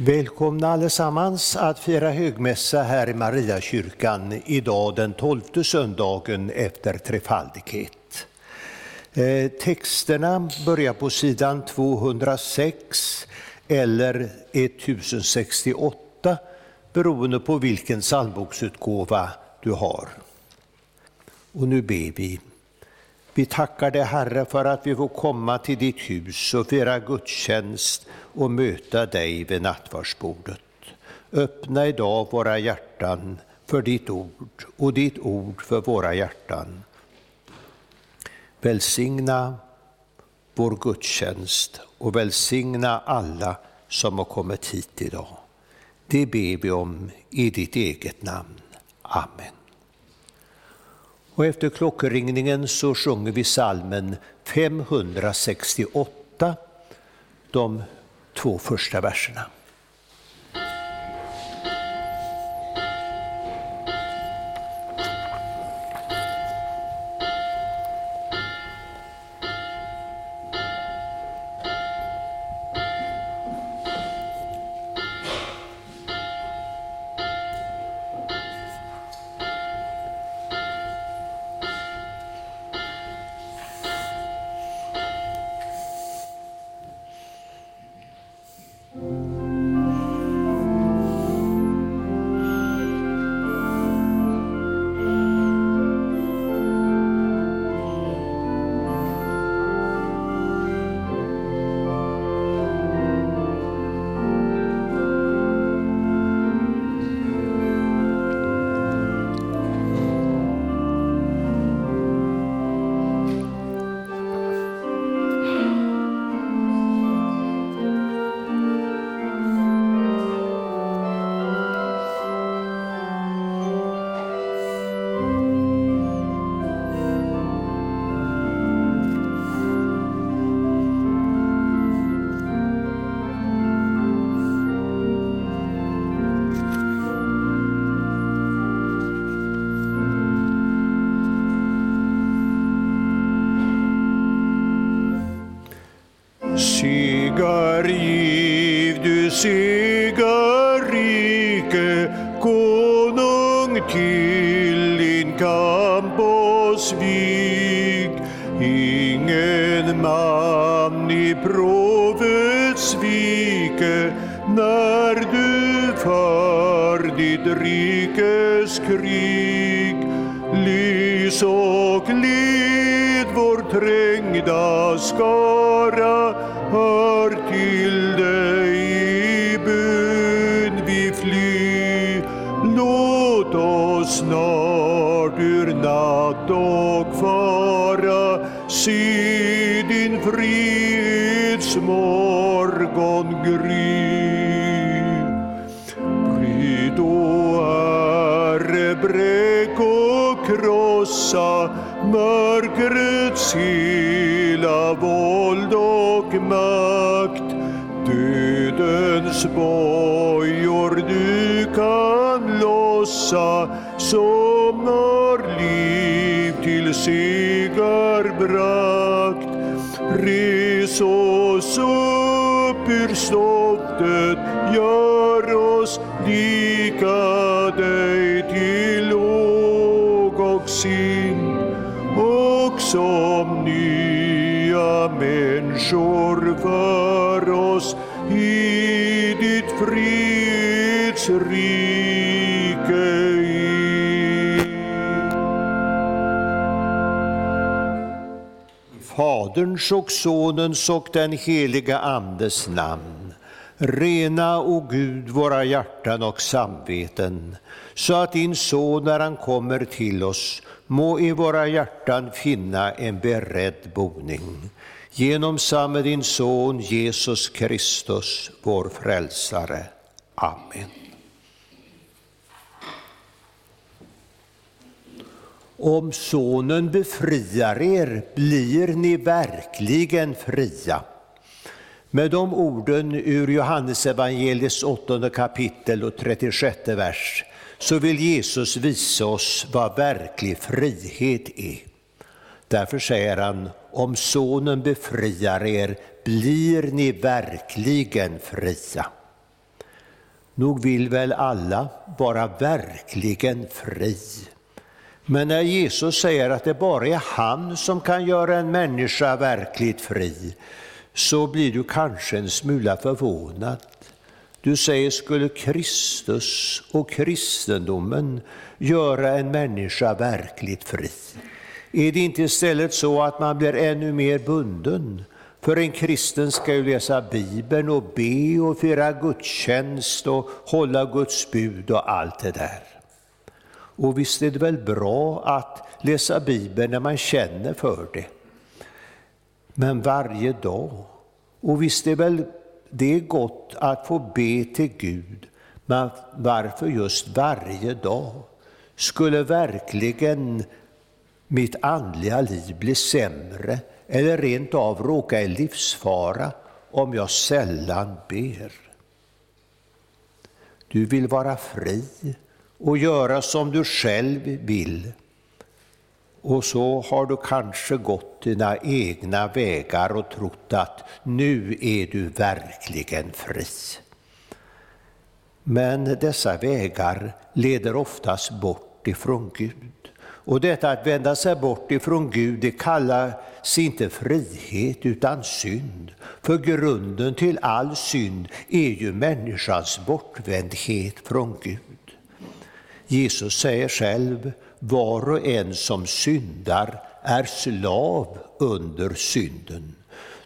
Välkomna allesammans att fira högmässa här i Mariakyrkan idag den tolfte söndagen efter trefaldighet. Eh, texterna börjar på sidan 206 eller 1068 beroende på vilken psalmboksutgåva du har. Och nu ber vi. Vi tackar dig Herre för att vi får komma till ditt hus och fira gudstjänst och möta dig vid nattvardsbordet. Öppna idag våra hjärtan för ditt ord och ditt ord för våra hjärtan. Välsigna vår gudstjänst och välsigna alla som har kommit hit idag. Det ber vi om i ditt eget namn. Amen. Och efter klockringningen så sjunger vi salmen 568, de två första verserna. Segerrike, konung till din kamp och svig. Ingen man i provet svike när du för ditt rikes krig. Lys och led vår trängda skara frihets gry. Bryt, o Herre, bräck och krossa mörkrets hela våld och makt. Dödens bojor du kan lossa upp gör oss lika dig till låg och sin och som nya människor för Faderns och Sonens och den heliga Andes namn. Rena, o Gud, våra hjärtan och samveten, så att din Son, när han kommer till oss, må i våra hjärtan finna en beredd boning. Genom samme din Son Jesus Kristus, vår Frälsare. Amen. Om Sonen befriar er blir ni verkligen fria. Med de orden ur Johannesevangeliets åttonde kapitel och 36 vers så vill Jesus visa oss vad verklig frihet är. Därför säger han, om Sonen befriar er blir ni verkligen fria. Nog vill väl alla vara verkligen fri. Men när Jesus säger att det bara är han som kan göra en människa verkligt fri, så blir du kanske en smula förvånad. Du säger, skulle Kristus och kristendomen göra en människa verkligt fri? Är det inte istället så att man blir ännu mer bunden? För en kristen ska ju läsa Bibeln och be och fira gudstjänst och hålla Guds bud och allt det där. Och visst är det väl bra att läsa Bibeln när man känner för det. Men varje dag. Och visst är väl det är gott att få be till Gud, men varför just varje dag? Skulle verkligen mitt andliga liv bli sämre eller rent av råka i livsfara om jag sällan ber? Du vill vara fri och göra som du själv vill. Och så har du kanske gått dina egna vägar och trott att nu är du verkligen fri. Men dessa vägar leder oftast bort ifrån Gud. Och detta att vända sig bort ifrån Gud, det kallas inte frihet utan synd. För grunden till all synd är ju människans bortvändhet från Gud. Jesus säger själv, var och en som syndar är slav under synden.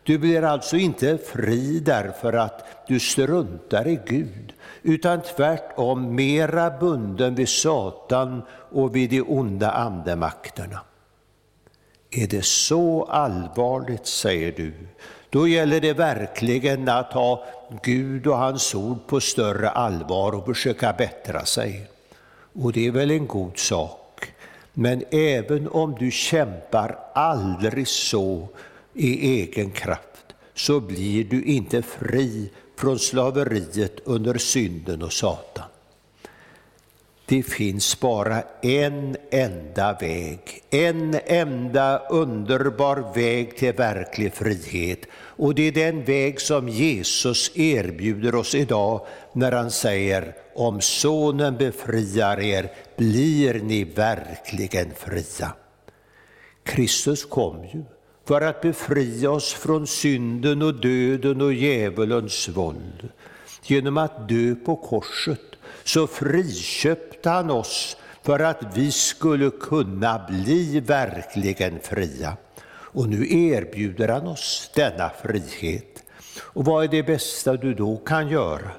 Du blir alltså inte fri därför att du struntar i Gud, utan tvärtom mera bunden vid Satan och vid de onda andemakterna. Är det så allvarligt, säger du, då gäller det verkligen att ha Gud och hans ord på större allvar och försöka bättra sig. Och det är väl en god sak. Men även om du kämpar aldrig så i egen kraft, så blir du inte fri från slaveriet under synden och Satan. Det finns bara en enda väg, en enda underbar väg till verklig frihet. Och det är den väg som Jesus erbjuder oss idag när han säger om Sonen befriar er blir ni verkligen fria. Kristus kom ju för att befria oss från synden och döden och djävulens våld. Genom att dö på korset så friköpte han oss för att vi skulle kunna bli verkligen fria. Och nu erbjuder han oss denna frihet. Och vad är det bästa du då kan göra?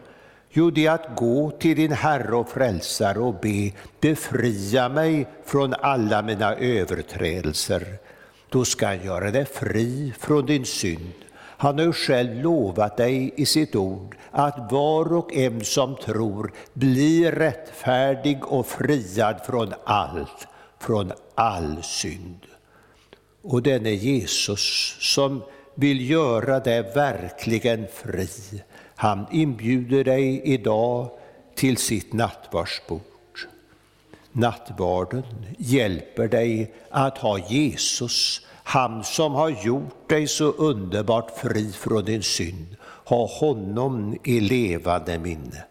Jo, det är att gå till din Herre och Frälsare och be, befria mig från alla mina överträdelser. Då ska han göra dig fri från din synd. Han har ju själv lovat dig i sitt ord att var och en som tror blir rättfärdig och friad från allt, från all synd. Och denne Jesus som vill göra dig verkligen fri, han inbjuder dig idag till sitt nattvardsbord. Nattvarden hjälper dig att ha Jesus, han som har gjort dig så underbart fri från din synd. Ha honom i levande minne.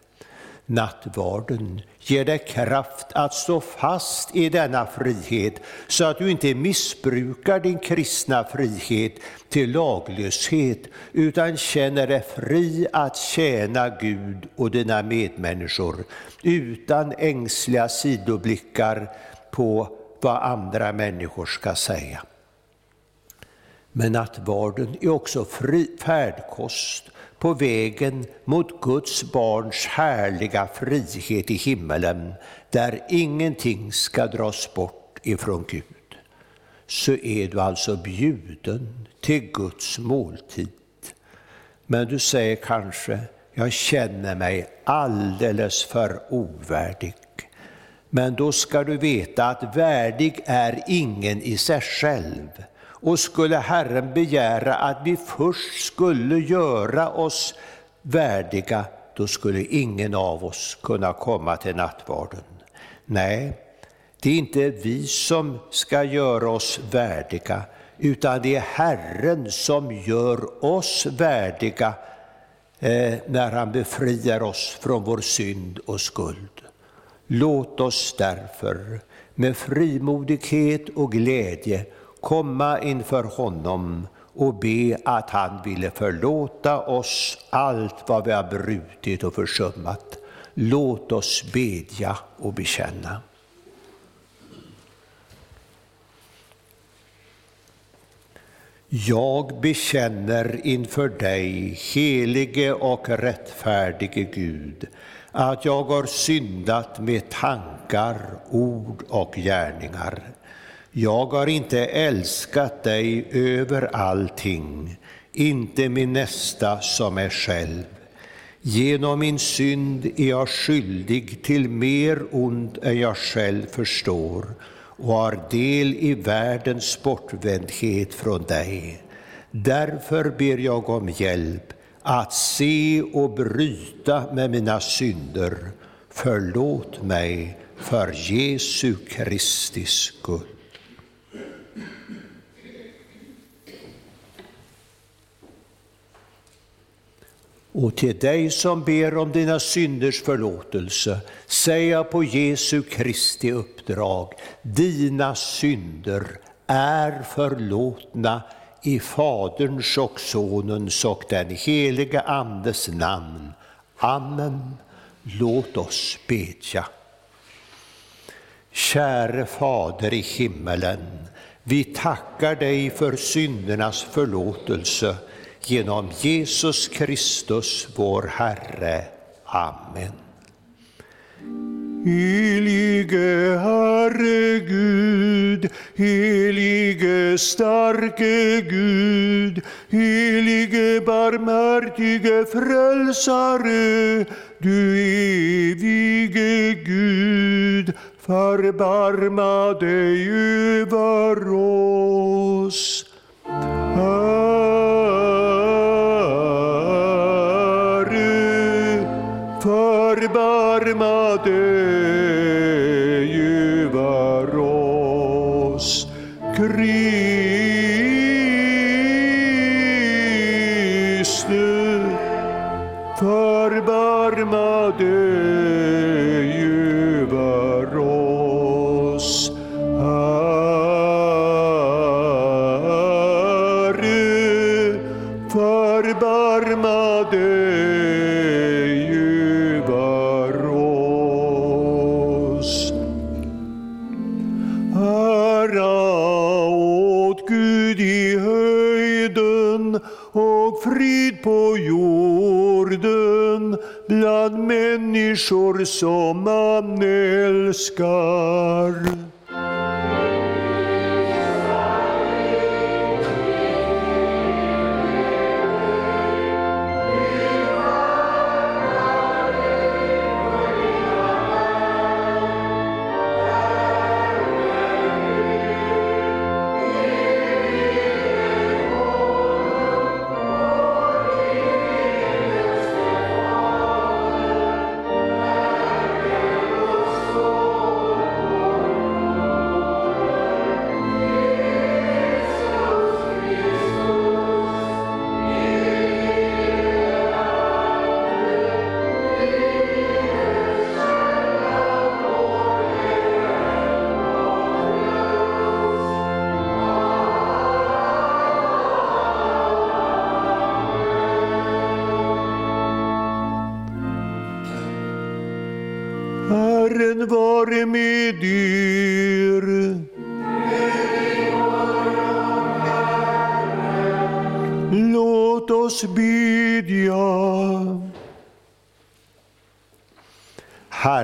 Nattvarden ger dig kraft att stå fast i denna frihet så att du inte missbrukar din kristna frihet till laglöshet utan känner dig fri att tjäna Gud och dina medmänniskor utan ängsliga sidoblickar på vad andra människor ska säga. Men nattvarden är också fri, färdkost på vägen mot Guds barns härliga frihet i himmelen, där ingenting ska dras bort ifrån Gud. Så är du alltså bjuden till Guds måltid. Men du säger kanske, jag känner mig alldeles för ovärdig. Men då ska du veta att värdig är ingen i sig själv. Och skulle Herren begära att vi först skulle göra oss värdiga, då skulle ingen av oss kunna komma till nattvarden. Nej, det är inte vi som ska göra oss värdiga, utan det är Herren som gör oss värdiga eh, när han befriar oss från vår synd och skuld. Låt oss därför med frimodighet och glädje komma inför honom och be att han ville förlåta oss allt vad vi har brutit och försummat. Låt oss bedja och bekänna. Jag bekänner inför dig, helige och rättfärdige Gud, att jag har syndat med tankar, ord och gärningar. Jag har inte älskat dig över allting, inte min nästa som är själv. Genom min synd är jag skyldig till mer ont än jag själv förstår och har del i världens bortvändhet från dig. Därför ber jag om hjälp att se och bryta med mina synder. Förlåt mig för Jesu Kristi skull. Och till dig som ber om dina synders förlåtelse säger jag på Jesu Kristi uppdrag, dina synder är förlåtna i Faderns och Sonens och den helige Andes namn. Amen. Låt oss bedja. Käre Fader i himmelen, vi tackar dig för syndernas förlåtelse genom Jesus Kristus, vår Herre. Amen. Helige Herre Gud, helige starke Gud, helige barmhärtige frälsare, du evige Gud, förbarma dig över oss. Amen. Bland människor som han älskar.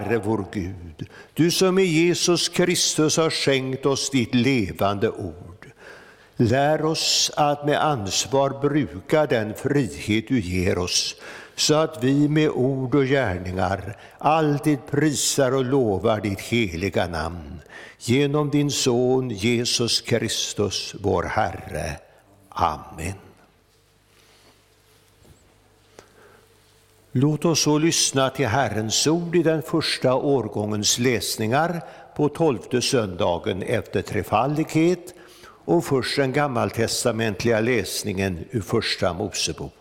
Herre vår Gud, du som i Jesus Kristus har skänkt oss ditt levande ord. Lär oss att med ansvar bruka den frihet du ger oss så att vi med ord och gärningar alltid prisar och lovar ditt heliga namn. Genom din Son Jesus Kristus, vår Herre. Amen. Låt oss så lyssna till Herrens ord i den första årgångens läsningar på tolfte söndagen efter trefaldighet och först den gammaltestamentliga läsningen ur Första Mosebok.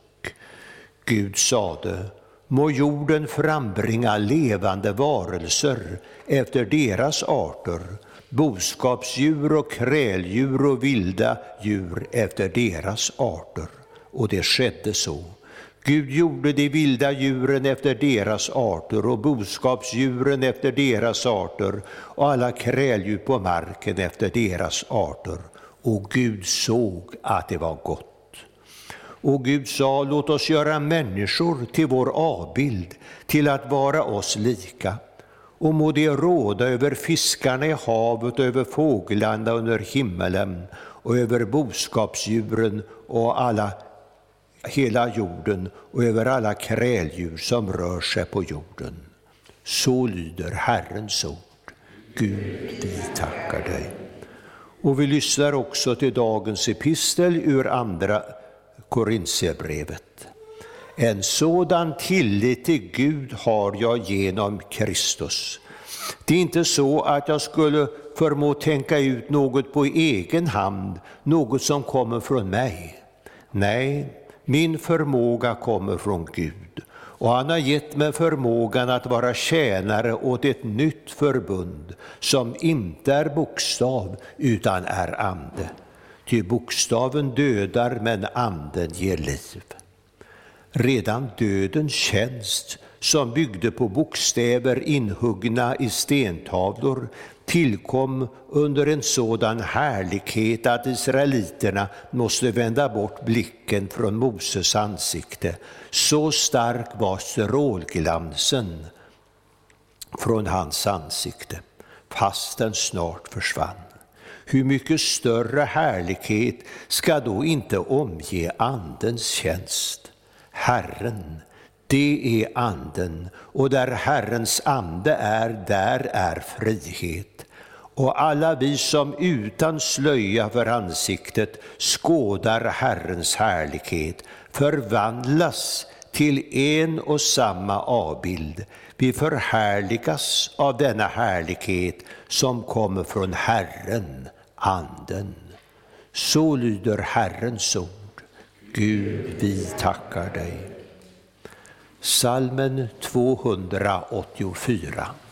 Gud sade, må jorden frambringa levande varelser efter deras arter, boskapsdjur och kräldjur och vilda djur efter deras arter. Och det skedde så. Gud gjorde de vilda djuren efter deras arter och boskapsdjuren efter deras arter och alla kräldjur på marken efter deras arter. Och Gud såg att det var gott. Och Gud sa, låt oss göra människor till vår avbild, till att vara oss lika. Och må de råda över fiskarna i havet, över fåglarna under himmelen och över boskapsdjuren och alla, hela jorden och över alla kräldjur som rör sig på jorden. Så lyder Herrens ord. Gud, vi tackar dig. Och vi lyssnar också till dagens epistel ur andra Korintierbrevet. En sådan tillit till Gud har jag genom Kristus. Det är inte så att jag skulle förmå tänka ut något på egen hand, något som kommer från mig. Nej, min förmåga kommer från Gud och han har gett mig förmågan att vara tjänare åt ett nytt förbund som inte är bokstav utan är ande. Ty bokstaven dödar men anden ger liv. Redan dödens tjänst, som byggde på bokstäver inhuggna i stentavlor, tillkom under en sådan härlighet att israeliterna måste vända bort blicken från Moses ansikte. Så stark var strålglansen från hans ansikte, fast den snart försvann. Hur mycket större härlighet ska då inte omge Andens tjänst? Herren, det är Anden, och där Herrens ande är, där är frihet. Och alla vi som utan slöja för ansiktet skådar Herrens härlighet förvandlas till en och samma avbild. Vi förhärligas av denna härlighet som kommer från Herren, Anden. Så lyder Herrens ord. Gud, vi tackar dig. Salmen 284.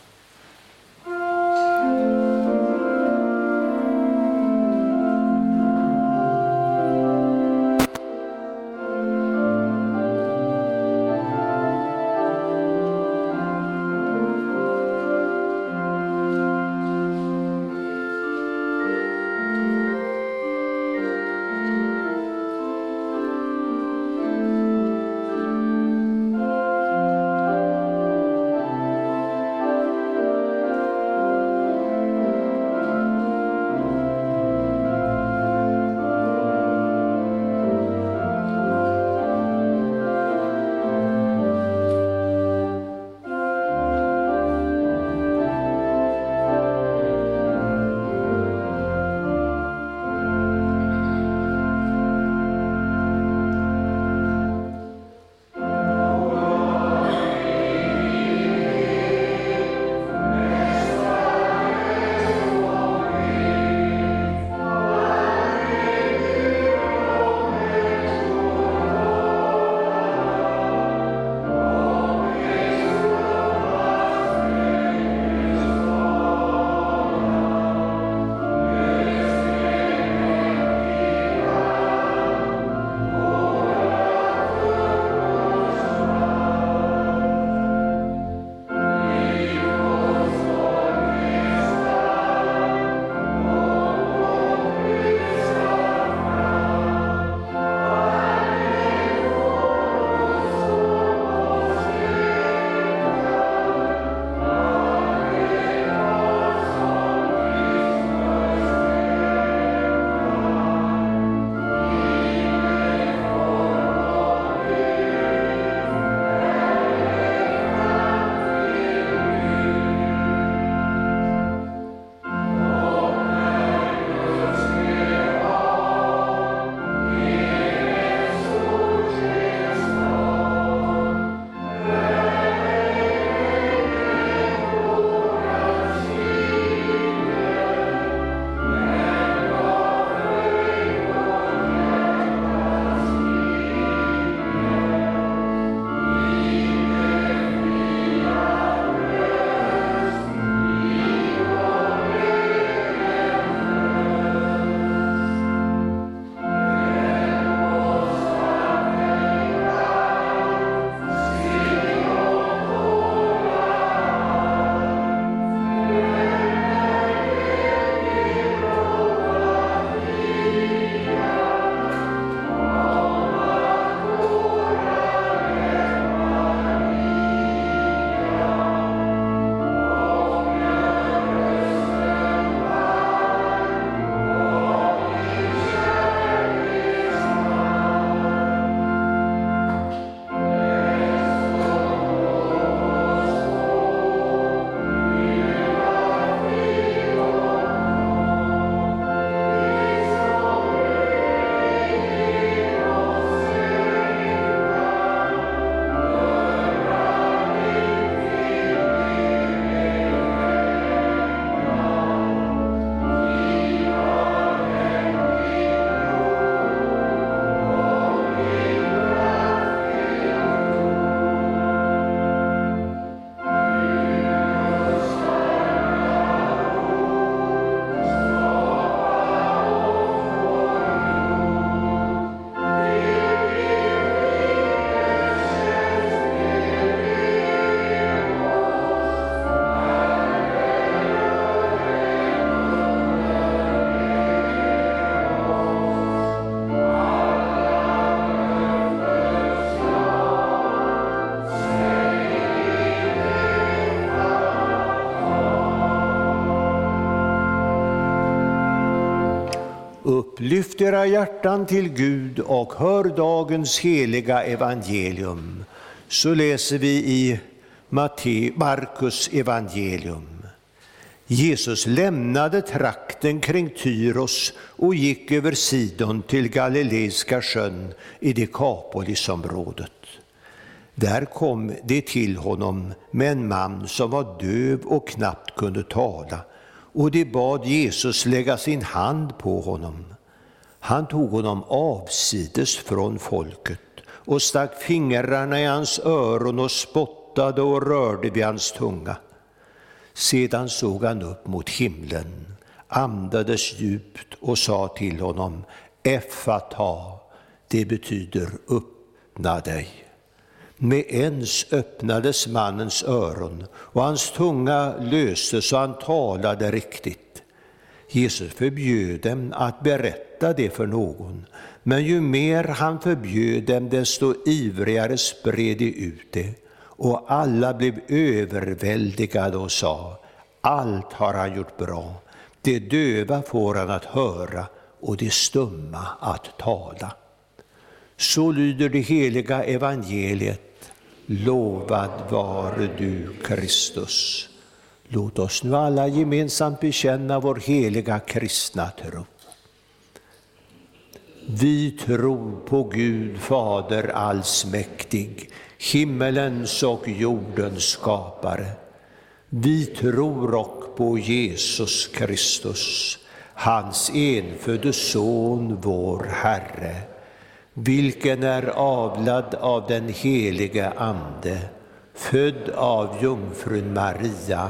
Lyft era hjärtan till Gud och hör dagens heliga evangelium. Så läser vi i Markus evangelium. Jesus lämnade trakten kring Tyros och gick över Sidon till Galileiska sjön i Dekapolisområdet. Där kom det till honom med en man som var döv och knappt kunde tala och de bad Jesus lägga sin hand på honom. Han tog honom avsides från folket och stack fingrarna i hans öron och spottade och rörde vid hans tunga. Sedan såg han upp mot himlen, andades djupt och sa till honom, Effata, det betyder öppna dig. Med ens öppnades mannens öron och hans tunga löstes och han talade riktigt. Jesus förbjöd dem att berätta det för någon, men ju mer han förbjöd dem, desto ivrigare spred de ut det. Och alla blev överväldigade och sa, allt har han gjort bra. Det döva får han att höra och det stumma att tala. Så lyder det heliga evangeliet Lovad vare du, Kristus. Låt oss nu alla gemensamt bekänna vår heliga kristna tro. Vi tror på Gud Fader allsmäktig, himmelens och jordens skapare. Vi tror också på Jesus Kristus, hans enfödde Son, vår Herre vilken är avlad av den helige Ande, född av jungfrun Maria,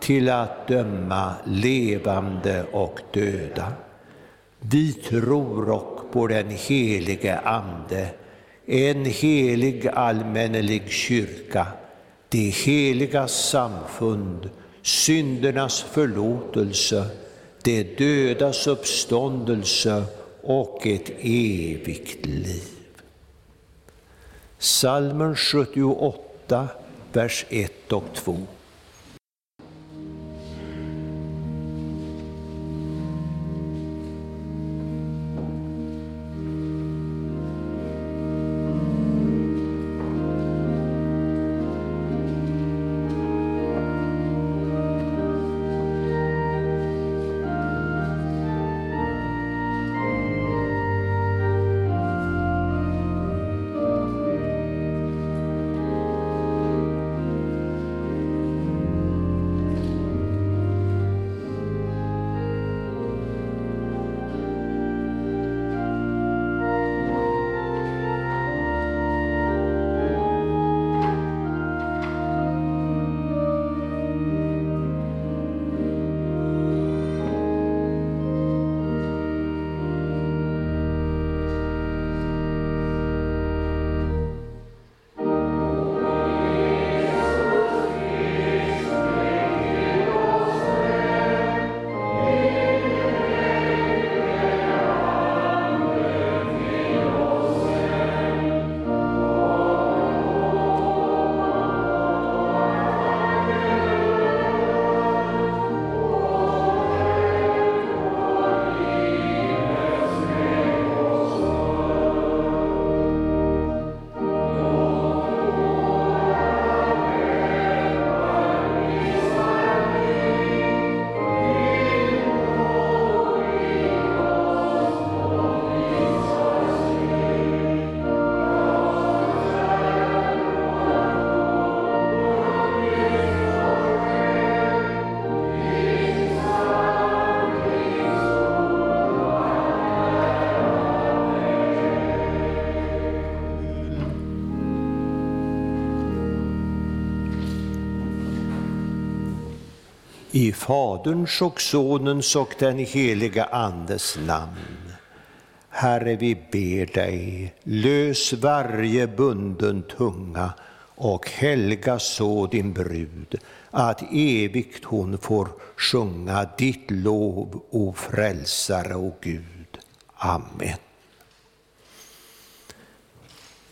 till att döma levande och döda. Vi tror och på den helige Ande, en helig allmännelig kyrka, det heliga samfund, syndernas förlåtelse, det dödas uppståndelse och ett evigt liv. Salmen 78, vers 1 och 2. I Faderns och Sonens och den heliga Andes namn. Herre, vi ber dig, lös varje bunden tunga och helga så din brud, att evigt hon får sjunga ditt lov, o frälsare och Gud. Amen.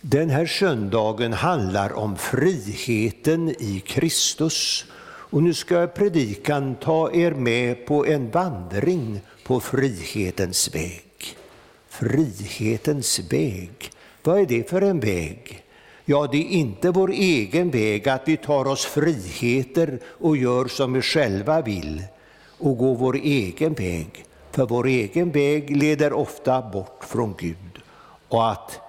Den här söndagen handlar om friheten i Kristus. Och nu ska predikan ta er med på en vandring på frihetens väg. Frihetens väg, vad är det för en väg? Ja, det är inte vår egen väg att vi tar oss friheter och gör som vi själva vill och går vår egen väg. För vår egen väg leder ofta bort från Gud och att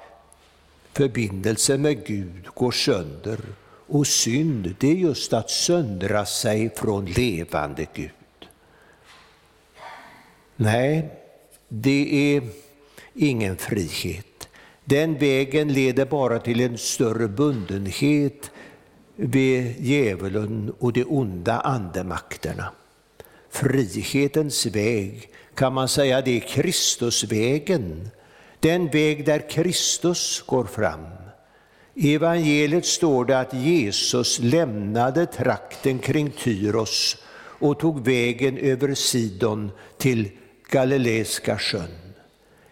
förbindelsen med Gud går sönder. Och synd, det är just att söndra sig från levande Gud. Nej, det är ingen frihet. Den vägen leder bara till en större bundenhet vid djävulen och de onda andemakterna. Frihetens väg kan man säga det är Kristusvägen, den väg där Kristus går fram. I evangeliet står det att Jesus lämnade trakten kring Tyros och tog vägen över Sidon till Galileiska sjön.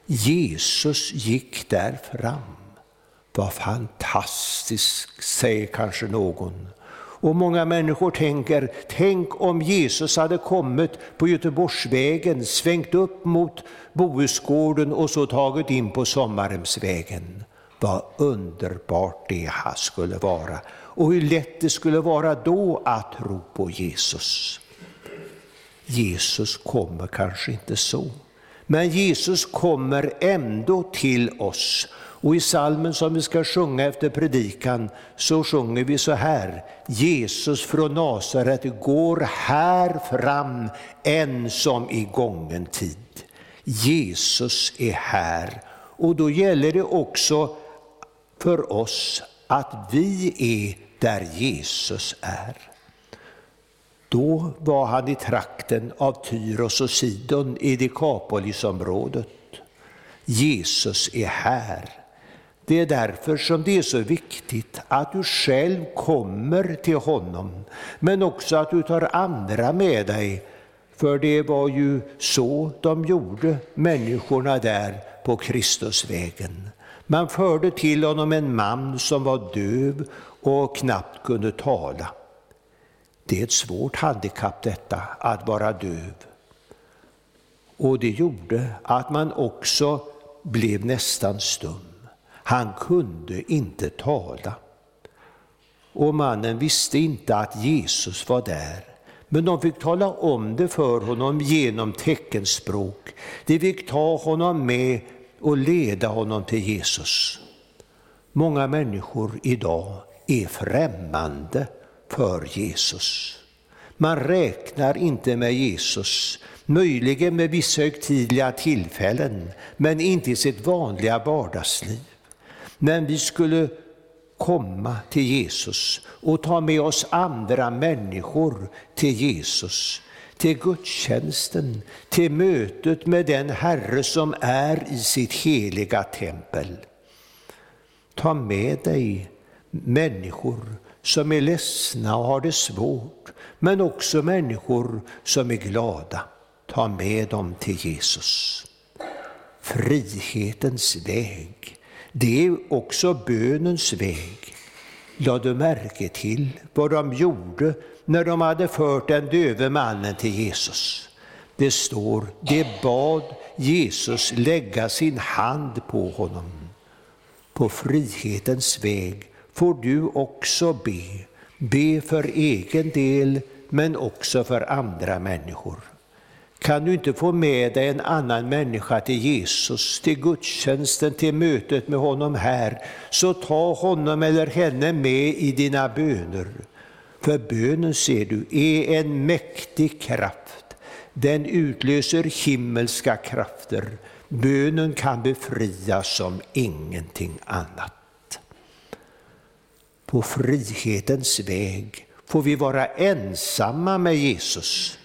Jesus gick där fram. Vad fantastiskt, säger kanske någon. Och många människor tänker, tänk om Jesus hade kommit på Göteborgsvägen, svängt upp mot Bohusgården och så tagit in på Sommarhemsvägen. Vad underbart det skulle vara och hur lätt det skulle vara då att tro på Jesus. Jesus kommer kanske inte så. Men Jesus kommer ändå till oss. Och i salmen som vi ska sjunga efter predikan så sjunger vi så här. Jesus från Nasaret går här fram än som i gången tid. Jesus är här. Och då gäller det också för oss att vi är där Jesus är. Då var han i trakten av Tyros och Sidon i Dekapolisområdet. Jesus är här. Det är därför som det är så viktigt att du själv kommer till honom, men också att du tar andra med dig. För det var ju så de gjorde, människorna där på Kristusvägen. Man förde till honom en man som var döv och knappt kunde tala. Det är ett svårt handikapp detta, att vara döv. Och det gjorde att man också blev nästan stum. Han kunde inte tala. Och mannen visste inte att Jesus var där. Men de fick tala om det för honom genom teckenspråk. De fick ta honom med och leda honom till Jesus. Många människor idag är främmande för Jesus. Man räknar inte med Jesus, möjligen med vissa högtidliga tillfällen, men inte i sitt vanliga vardagsliv. Men vi skulle komma till Jesus och ta med oss andra människor till Jesus, till gudstjänsten, till mötet med den Herre som är i sitt heliga tempel. Ta med dig människor som är ledsna och har det svårt, men också människor som är glada. Ta med dem till Jesus. Frihetens väg, det är också bönens väg. Lade du märke till vad de gjorde när de hade fört den döve mannen till Jesus? Det står, de bad Jesus lägga sin hand på honom. På frihetens väg får du också be. Be för egen del, men också för andra människor. Kan du inte få med dig en annan människa till Jesus, till gudstjänsten, till mötet med honom här, så ta honom eller henne med i dina böner. För bönen, ser du, är en mäktig kraft. Den utlöser himmelska krafter. Bönen kan befria som ingenting annat. På frihetens väg får vi vara ensamma med Jesus.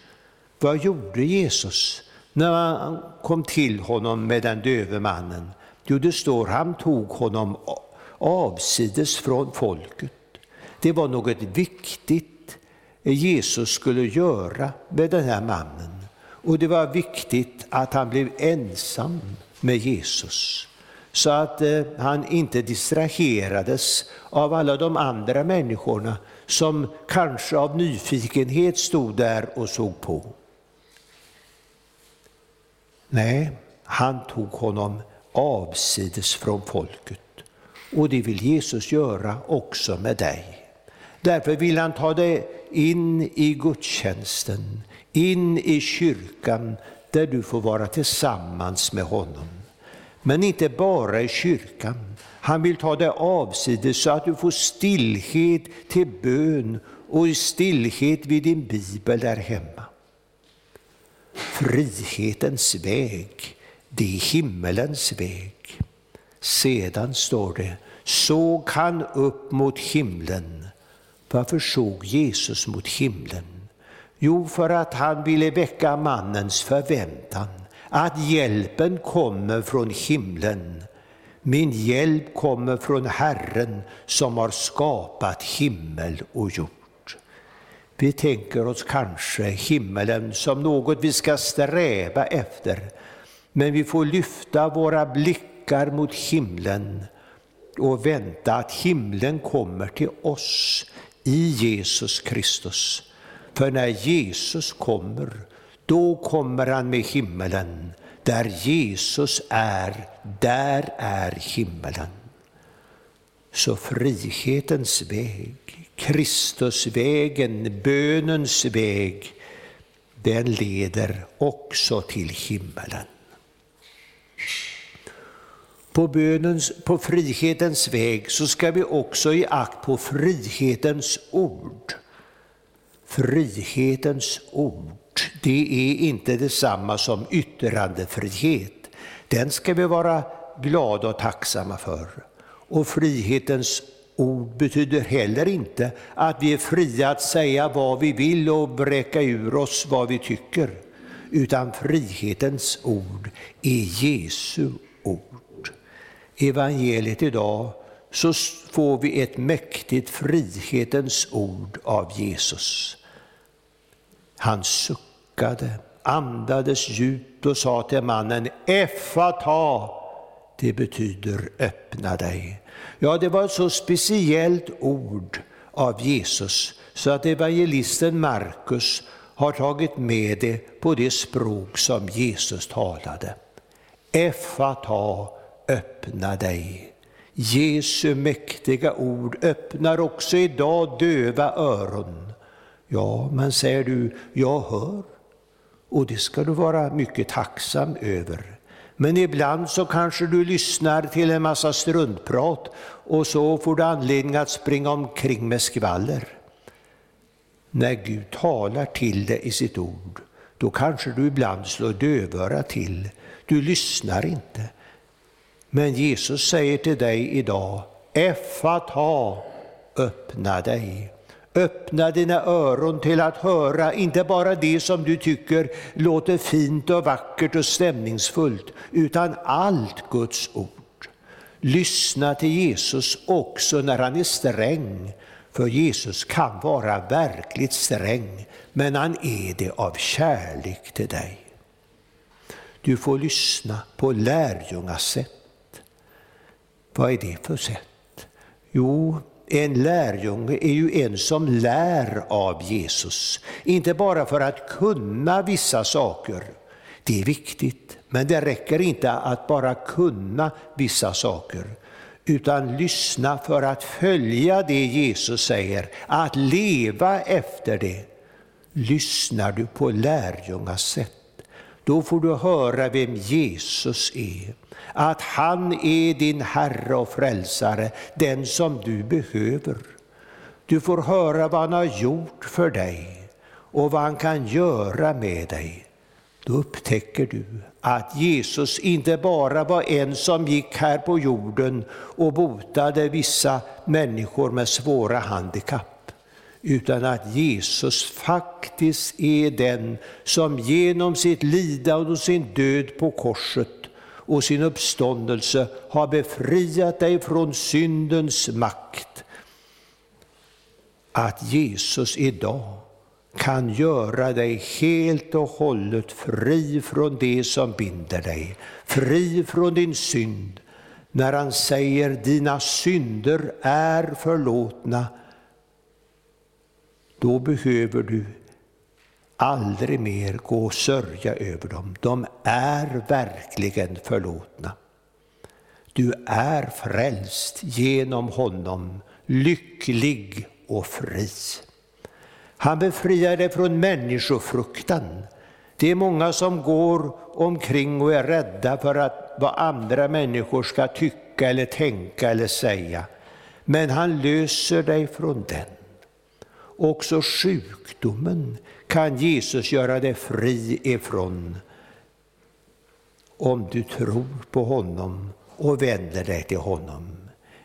Vad gjorde Jesus? när man kom till honom med den döve mannen? Jo, det står han tog honom avsides från folket. Det var något viktigt Jesus skulle göra med den här mannen. Och det var viktigt att han blev ensam med Jesus så att eh, han inte distraherades av alla de andra människorna som kanske av nyfikenhet stod där och såg på. Nej, han tog honom avsides från folket. Och det vill Jesus göra också med dig. Därför vill han ta dig in i gudstjänsten, in i kyrkan där du får vara tillsammans med honom. Men inte bara i kyrkan. Han vill ta dig avsides så att du får stillhet till bön och stillhet vid din bibel där hemma. Frihetens väg, det är himmelens väg. Sedan står det, såg han upp mot himlen. Varför såg Jesus mot himlen? Jo, för att han ville väcka mannens förväntan att hjälpen kommer från himlen. Min hjälp kommer från Herren som har skapat himmel och jord. Vi tänker oss kanske himmelen som något vi ska sträva efter, men vi får lyfta våra blickar mot himlen och vänta att himlen kommer till oss i Jesus Kristus. För när Jesus kommer, då kommer han med himmelen. Där Jesus är, där är himmelen. Så frihetens väg, Kristusvägen, bönens väg, den leder också till himmelen. På, bönens, på frihetens väg så ska vi också ge akt på frihetens ord. Frihetens ord det är inte detsamma som yttrandefrihet. Den ska vi vara glada och tacksamma för. Och frihetens ord betyder heller inte att vi är fria att säga vad vi vill och bräcka ur oss vad vi tycker. Utan frihetens ord är Jesu ord. Evangeliet idag så får vi ett mäktigt frihetens ord av Jesus. Han suckade, andades djupt och sa till mannen, Effata, det betyder öppna dig. Ja, det var ett så speciellt ord av Jesus så att evangelisten Markus har tagit med det på det språk som Jesus talade. Effata, öppna dig. Jesu mäktiga ord öppnar också idag döva öron Ja, men säger du, jag hör. Och det ska du vara mycket tacksam över. Men ibland så kanske du lyssnar till en massa struntprat och så får du anledning att springa omkring med skvaller. När Gud talar till dig i sitt ord, då kanske du ibland slår dövöra till. Du lyssnar inte. Men Jesus säger till dig idag, ha, öppna dig. Öppna dina öron till att höra inte bara det som du tycker låter fint och vackert och stämningsfullt, utan allt Guds ord. Lyssna till Jesus också när han är sträng, för Jesus kan vara verkligt sträng, men han är det av kärlek till dig. Du får lyssna på lärjungasätt. Vad är det för sätt? Jo, en lärjunge är ju en som lär av Jesus, inte bara för att kunna vissa saker. Det är viktigt, men det räcker inte att bara kunna vissa saker, utan lyssna för att följa det Jesus säger, att leva efter det. Lyssnar du på lärjungas sätt, då får du höra vem Jesus är att han är din Herre och Frälsare, den som du behöver. Du får höra vad han har gjort för dig och vad han kan göra med dig. Då upptäcker du att Jesus inte bara var en som gick här på jorden och botade vissa människor med svåra handikapp, utan att Jesus faktiskt är den som genom sitt lidande och sin död på korset och sin uppståndelse har befriat dig från syndens makt. Att Jesus idag kan göra dig helt och hållet fri från det som binder dig, fri från din synd, när han säger dina synder är förlåtna, då behöver du aldrig mer gå och sörja över dem. De är verkligen förlåtna. Du är frälst genom honom, lycklig och fri. Han befriar dig från människofruktan. Det är många som går omkring och är rädda för att vad andra människor ska tycka eller tänka eller säga. Men han löser dig från den. Också sjukdomen kan Jesus göra dig fri ifrån om du tror på honom och vänder dig till honom.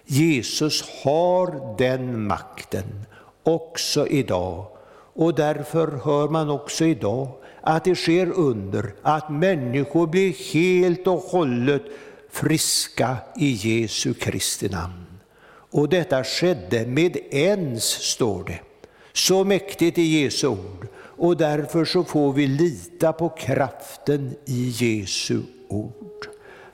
Jesus har den makten också idag och därför hör man också idag att det sker under, att människor blir helt och hållet friska i Jesu Kristi namn. Och detta skedde med ens, står det. Så mäktigt är Jesu ord. Och därför så får vi lita på kraften i Jesu ord.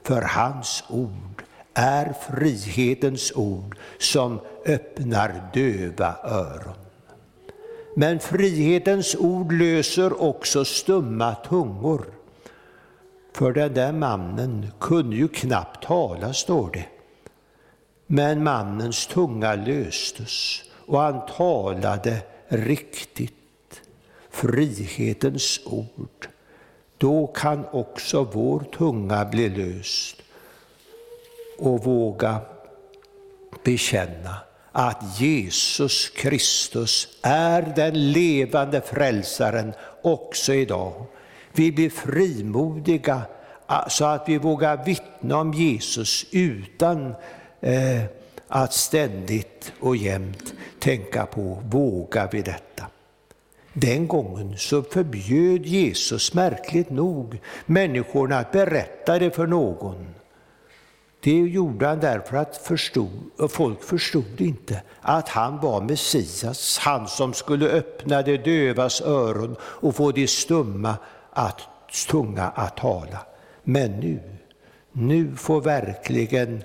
För hans ord är frihetens ord som öppnar döva öron. Men frihetens ord löser också stumma tungor. För den där mannen kunde ju knappt tala, står det. Men mannens tunga löstes och han talade riktigt. Frihetens ord. Då kan också vår tunga bli löst och våga bekänna att Jesus Kristus är den levande frälsaren också idag. Vi blir frimodiga så att vi vågar vittna om Jesus utan eh, att ständigt och jämt tänka på, vågar vi detta? Den gången så förbjöd Jesus märkligt nog människorna att berätta det för någon. Det gjorde han därför att förstod, folk förstod inte att han var Messias, han som skulle öppna de dövas öron och få de stumma att, tunga att tala. Men nu, nu får verkligen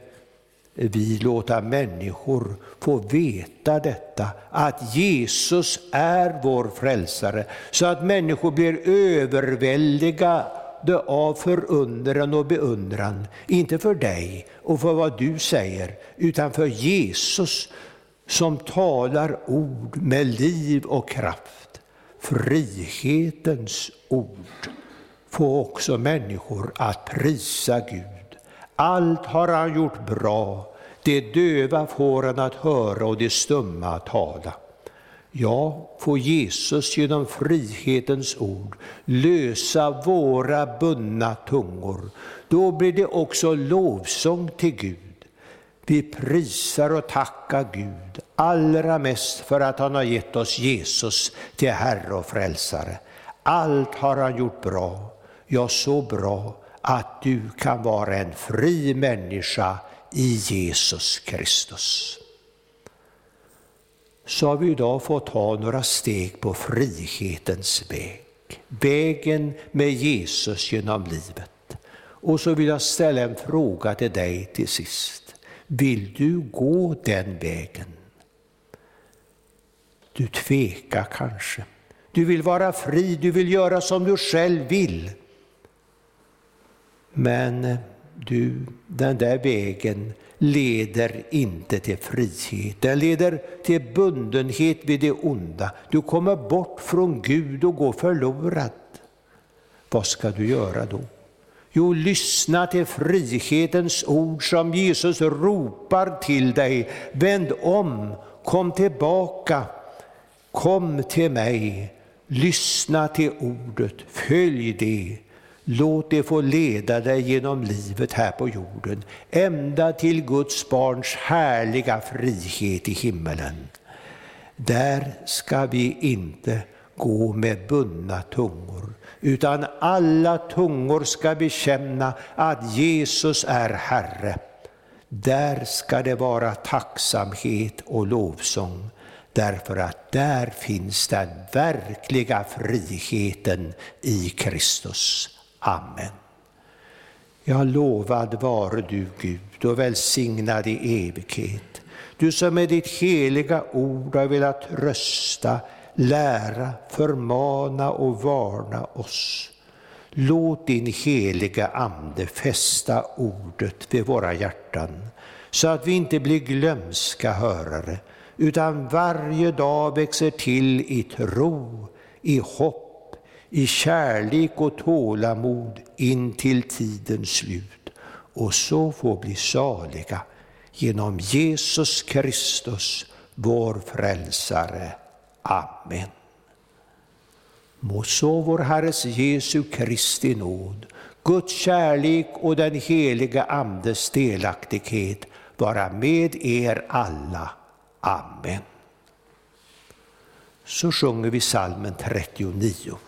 vi låta människor få veta detta, att Jesus är vår frälsare, så att människor blir överväldigade av förundran och beundran, inte för dig och för vad du säger, utan för Jesus som talar ord med liv och kraft. Frihetens ord får också människor att prisa Gud. Allt har han gjort bra. Det döva får han att höra och det stumma att tala. Ja, får Jesus genom frihetens ord lösa våra bundna tungor, då blir det också lovsång till Gud. Vi prisar och tackar Gud allra mest för att han har gett oss Jesus till Herre och Frälsare. Allt har han gjort bra, ja så bra att du kan vara en fri människa i Jesus Kristus så har vi idag fått ta några steg på frihetens väg. Vägen med Jesus genom livet. Och så vill jag ställa en fråga till dig till sist. Vill du gå den vägen? Du tvekar kanske. Du vill vara fri, du vill göra som du själv vill. Men du, den där vägen leder inte till frihet. Den leder till bundenhet vid det onda. Du kommer bort från Gud och går förlorad. Vad ska du göra då? Jo, lyssna till frihetens ord som Jesus ropar till dig. Vänd om, kom tillbaka, kom till mig. Lyssna till ordet, följ det. Låt det få leda dig genom livet här på jorden, ända till Guds barns härliga frihet i himmelen. där ska vi inte gå med bundna tungor, utan alla tungor ska bekänna att Jesus är Herre. Där ska det vara tacksamhet och lovsång, därför att där finns den verkliga friheten i Kristus. Amen. Ja, lovad vare du Gud och välsignad i evighet. Du som med ditt heliga ord har velat rösta, lära, förmana och varna oss. Låt din heliga Ande fästa ordet vid våra hjärtan, så att vi inte blir glömska hörare, utan varje dag växer till i tro, i hopp i kärlek och tålamod in till tidens slut och så få bli saliga genom Jesus Kristus, vår frälsare. Amen. Må så vår Herres Jesu Kristi nåd, Guds kärlek och den helige Andes delaktighet vara med er alla. Amen. Så sjunger vi salmen 39.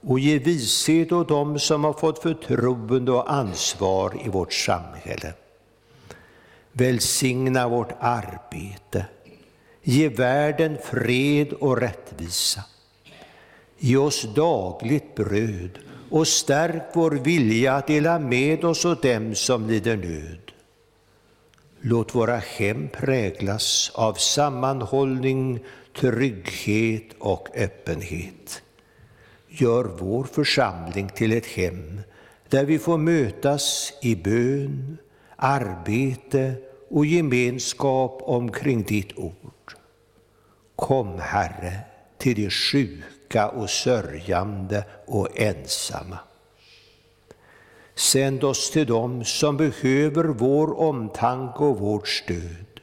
och ge vishet åt dem som har fått förtroende och ansvar i vårt samhälle. Välsigna vårt arbete. Ge världen fred och rättvisa. Ge oss dagligt bröd och stärk vår vilja att dela med oss åt dem som lider nöd. Låt våra hem präglas av sammanhållning, trygghet och öppenhet. Gör vår församling till ett hem där vi får mötas i bön, arbete och gemenskap omkring ditt ord. Kom, Herre, till de sjuka och sörjande och ensamma. Sänd oss till dem som behöver vår omtanke och vårt stöd.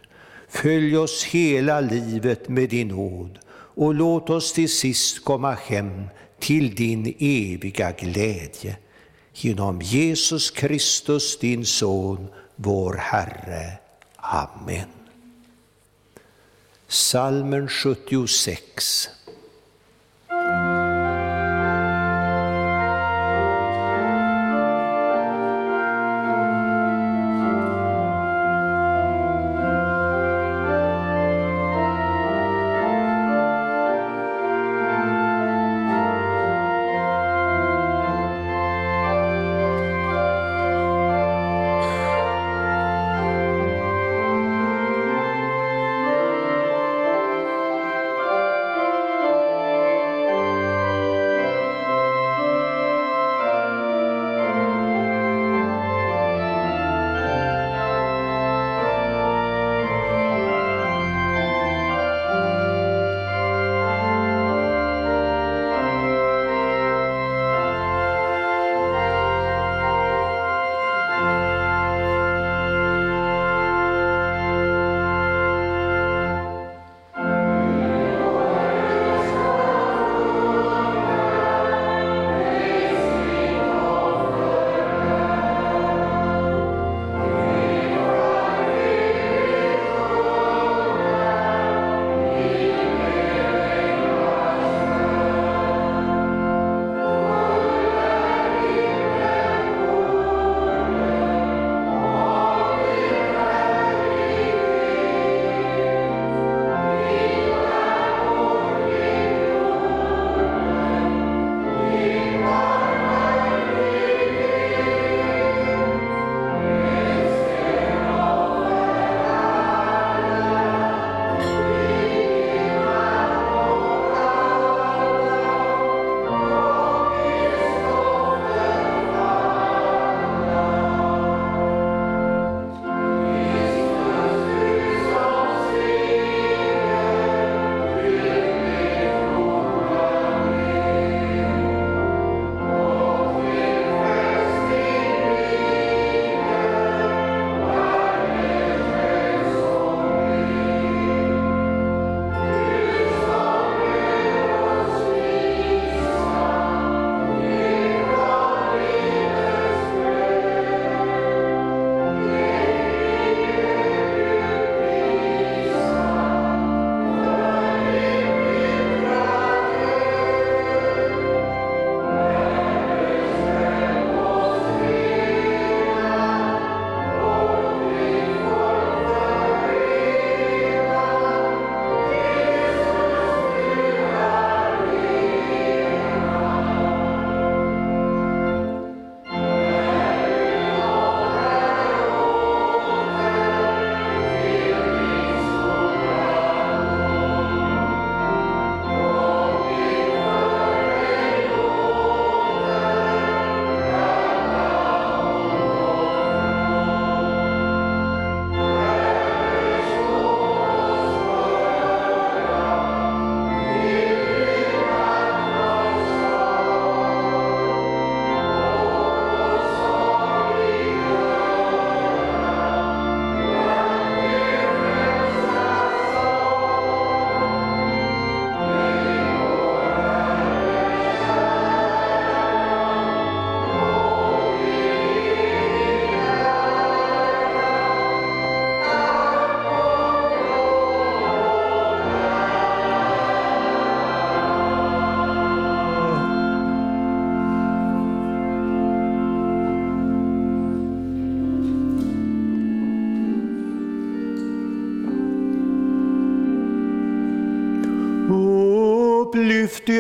Följ oss hela livet med din nåd och låt oss till sist komma hem till din eviga glädje. Genom Jesus Kristus, din Son, vår Herre. Amen. Salmen 76.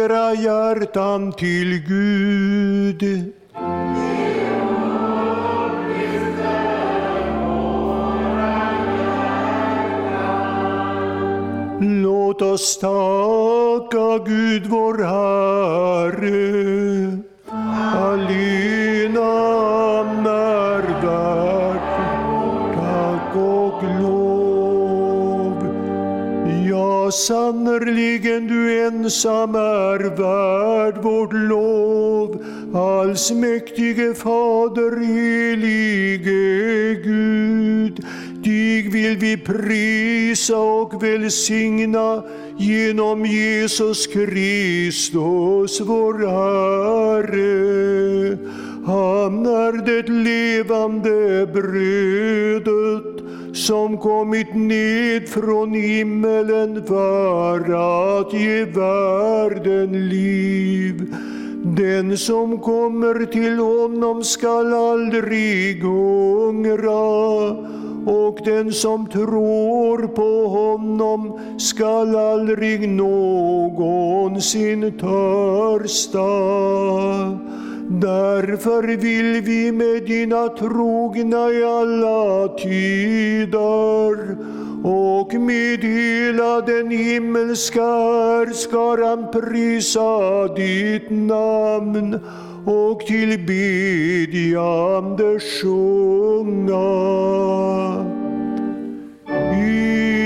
Era hjärtan till Gud. Låt oss tacka Gud vår Herre. Allena han är värd tack och lov. Ja, sannerligen du ensam Allsmäktige Fader, helige Gud. Dig vill vi prisa och välsigna genom Jesus Kristus, vår Herre. Han är det levande brödet som kommit ned från himmelen för att ge världen liv. Den som kommer till honom skall aldrig hungra och den som tror på honom skall aldrig någonsin törsta. Därför vill vi med dina trogna i alla tider och med hela den himmelska härskaran prisa ditt namn och tillbedjande sjunga. sjunga.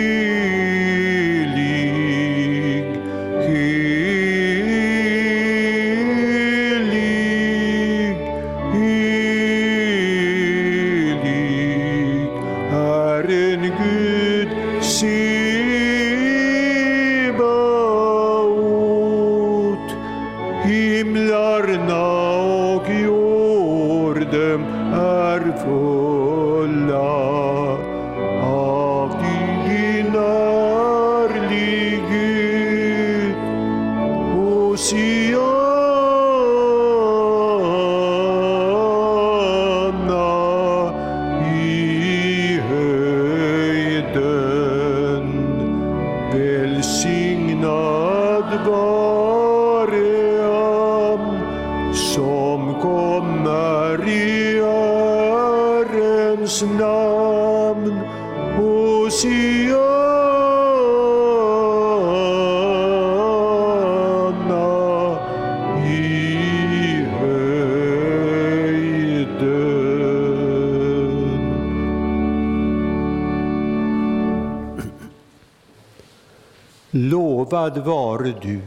Lovad vare du,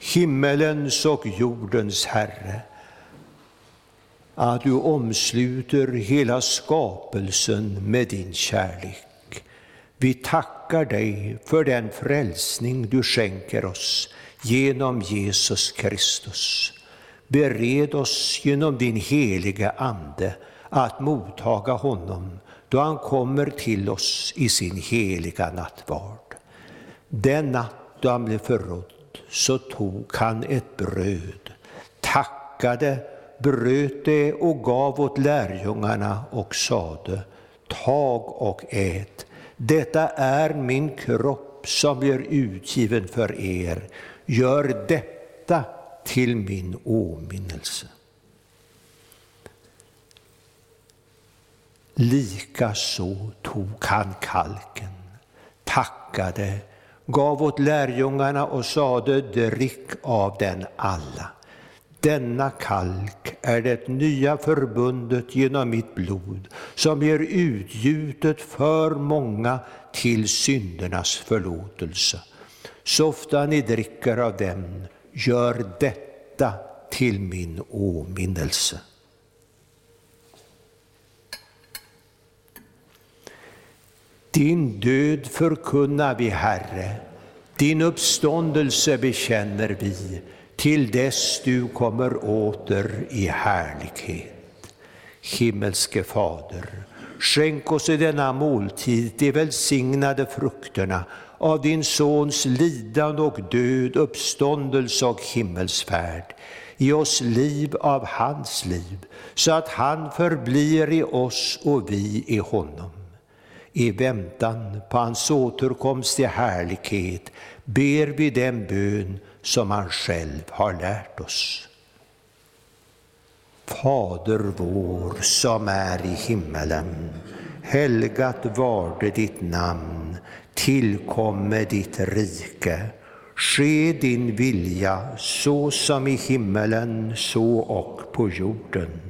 himmelens och jordens Herre, att du omsluter hela skapelsen med din kärlek. Vi tackar dig för den frälsning du skänker oss genom Jesus Kristus. Bered oss genom din heliga Ande att mottaga honom då han kommer till oss i sin heliga nattvard. Den natt då han blev förrådd så tog han ett bröd, tackade, bröt det och gav åt lärjungarna och sade, tag och ät, detta är min kropp som blir utgiven för er, gör detta till min åminnelse. Likaså tog han kalken, tackade, gav åt lärjungarna och sade, drick av den alla. Denna kalk är det nya förbundet genom mitt blod, som ger utgjutet för många till syndernas förlåtelse. Så ofta ni dricker av den, gör detta till min åminnelse. Din död förkunnar vi, Herre, din uppståndelse bekänner vi, till dess du kommer åter i härlighet. Himmelske Fader, skänk oss i denna måltid de välsignade frukterna av din Sons lidande och död, uppståndelse och himmelsfärd. Ge oss liv av hans liv, så att han förblir i oss och vi i honom i väntan på hans återkomst i härlighet ber vi den bön som han själv har lärt oss. Fader vår som är i himmelen. Helgat varde ditt namn. Tillkomme ditt rike. Ske din vilja så som i himmelen så och på jorden.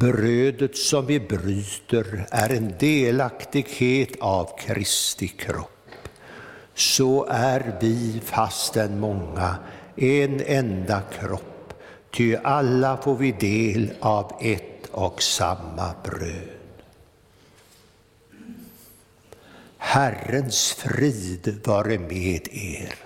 Brödet som vi bryter är en delaktighet av Kristi kropp. Så är vi, fastän många, en enda kropp, ty alla får vi del av ett och samma bröd. Herrens frid vare med er.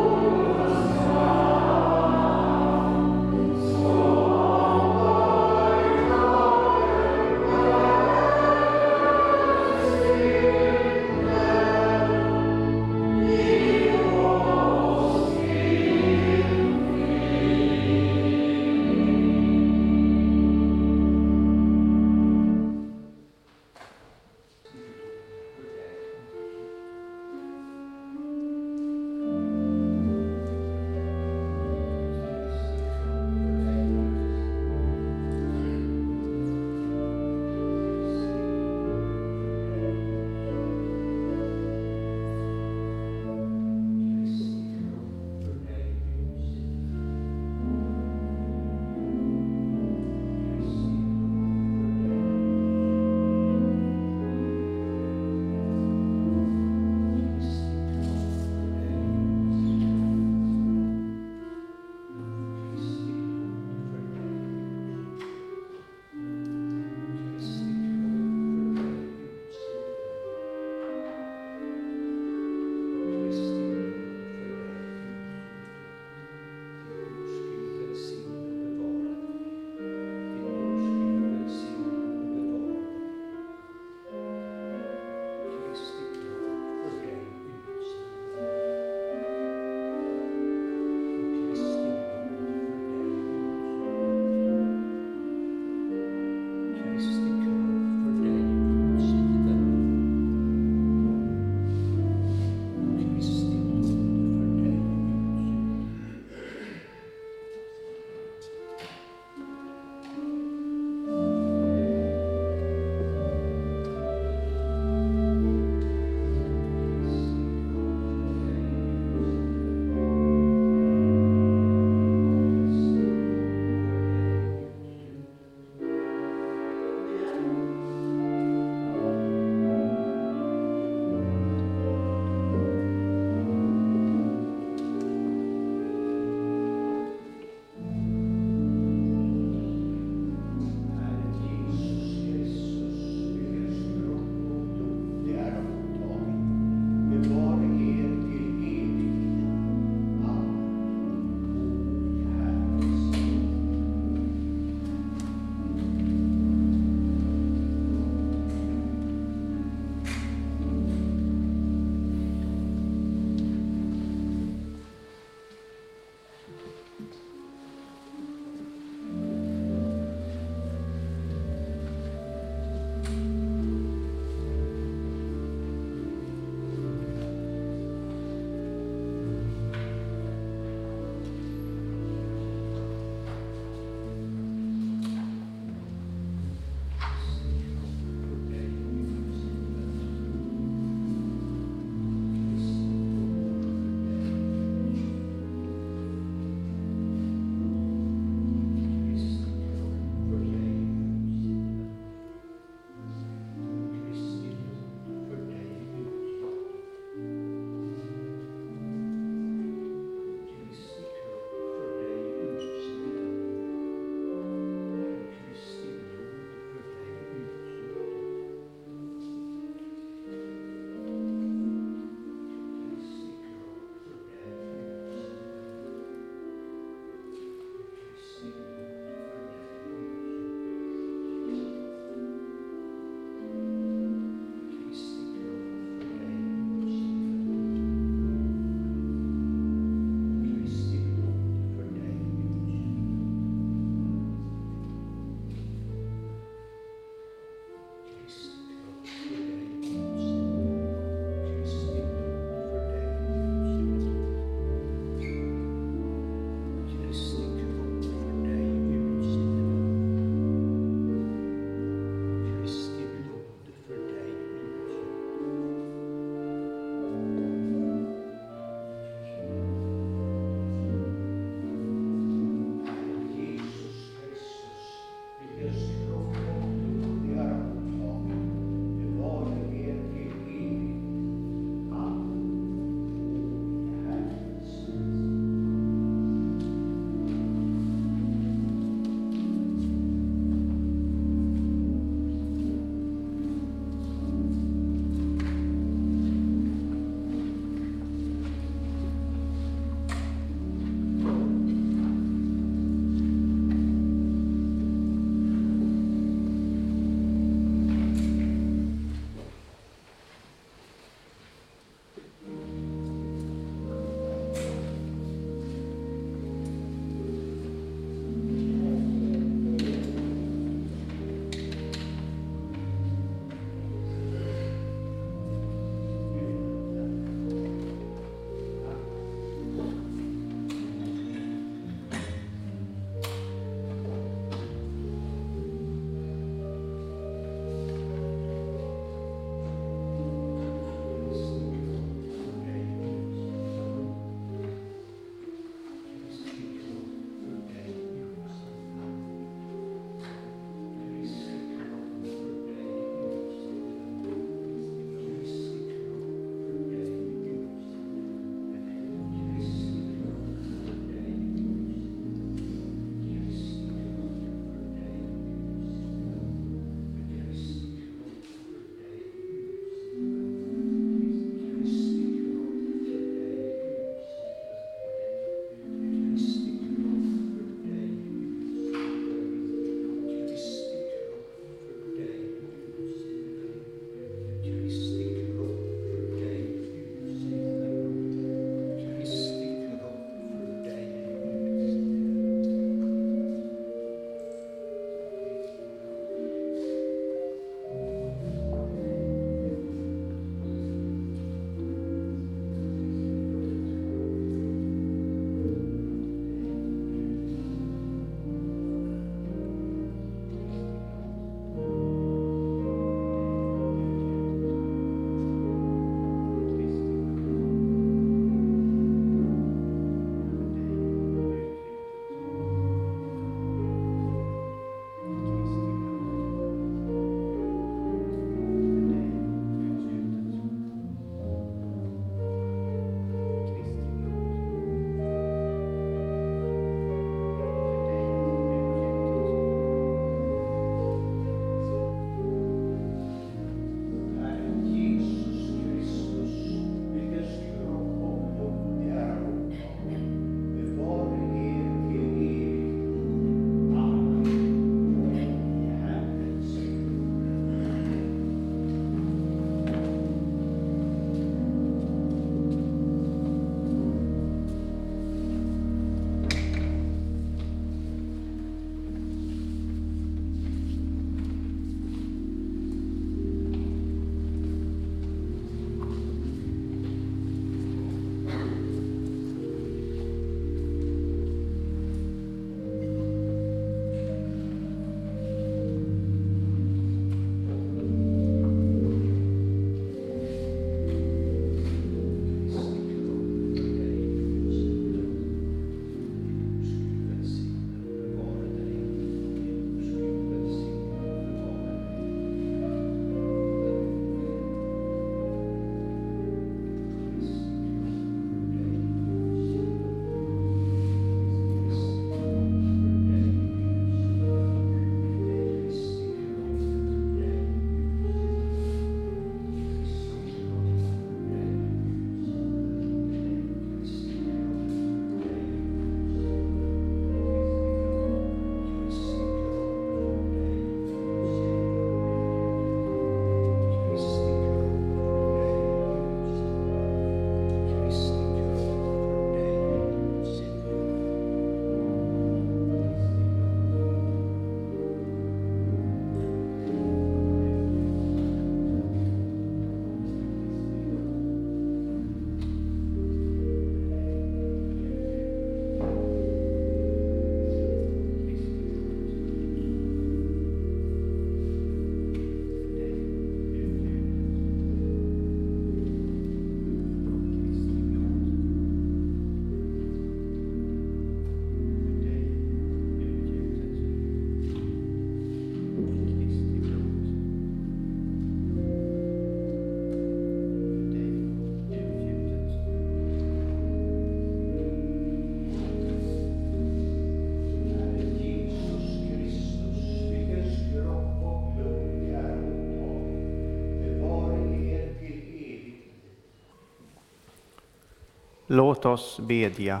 Låt oss bedja.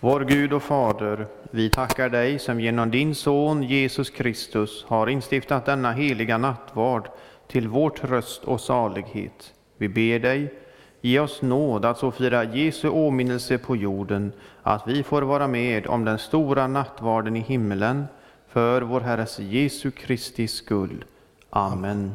Vår Gud och Fader, vi tackar dig som genom din Son Jesus Kristus har instiftat denna heliga nattvard till vår tröst och salighet. Vi ber dig, ge oss nåd att så fira Jesu åminnelse på jorden, att vi får vara med om den stora nattvarden i himmelen, för vår Herres Jesu Kristi skull. Amen.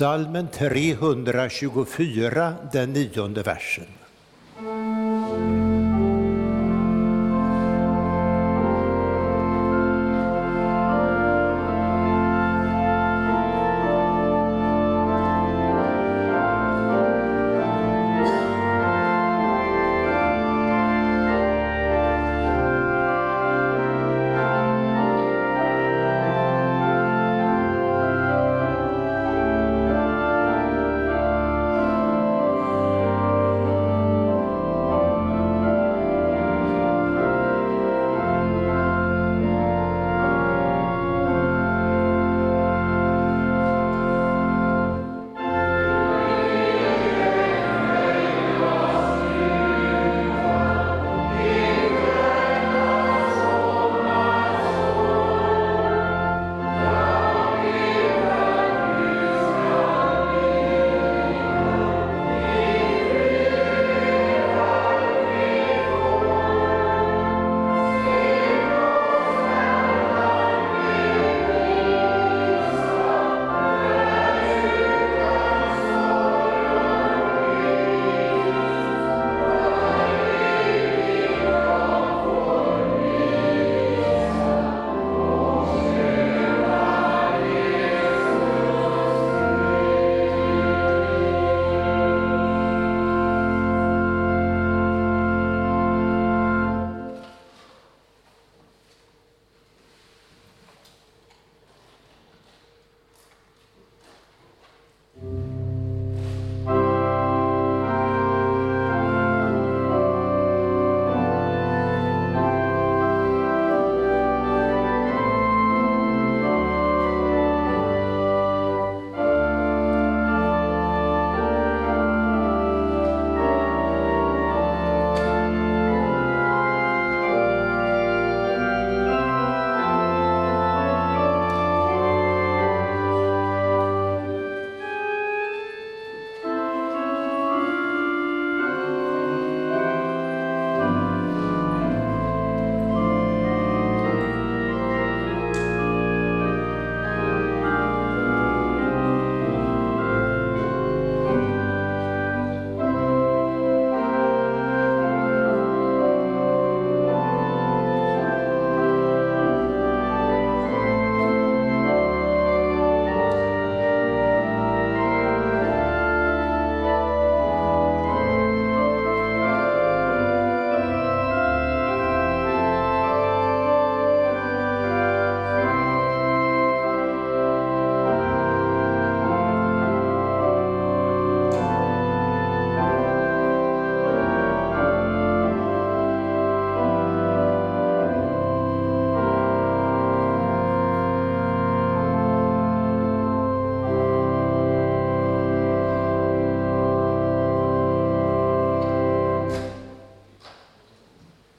Salmen 324, den nionde versen.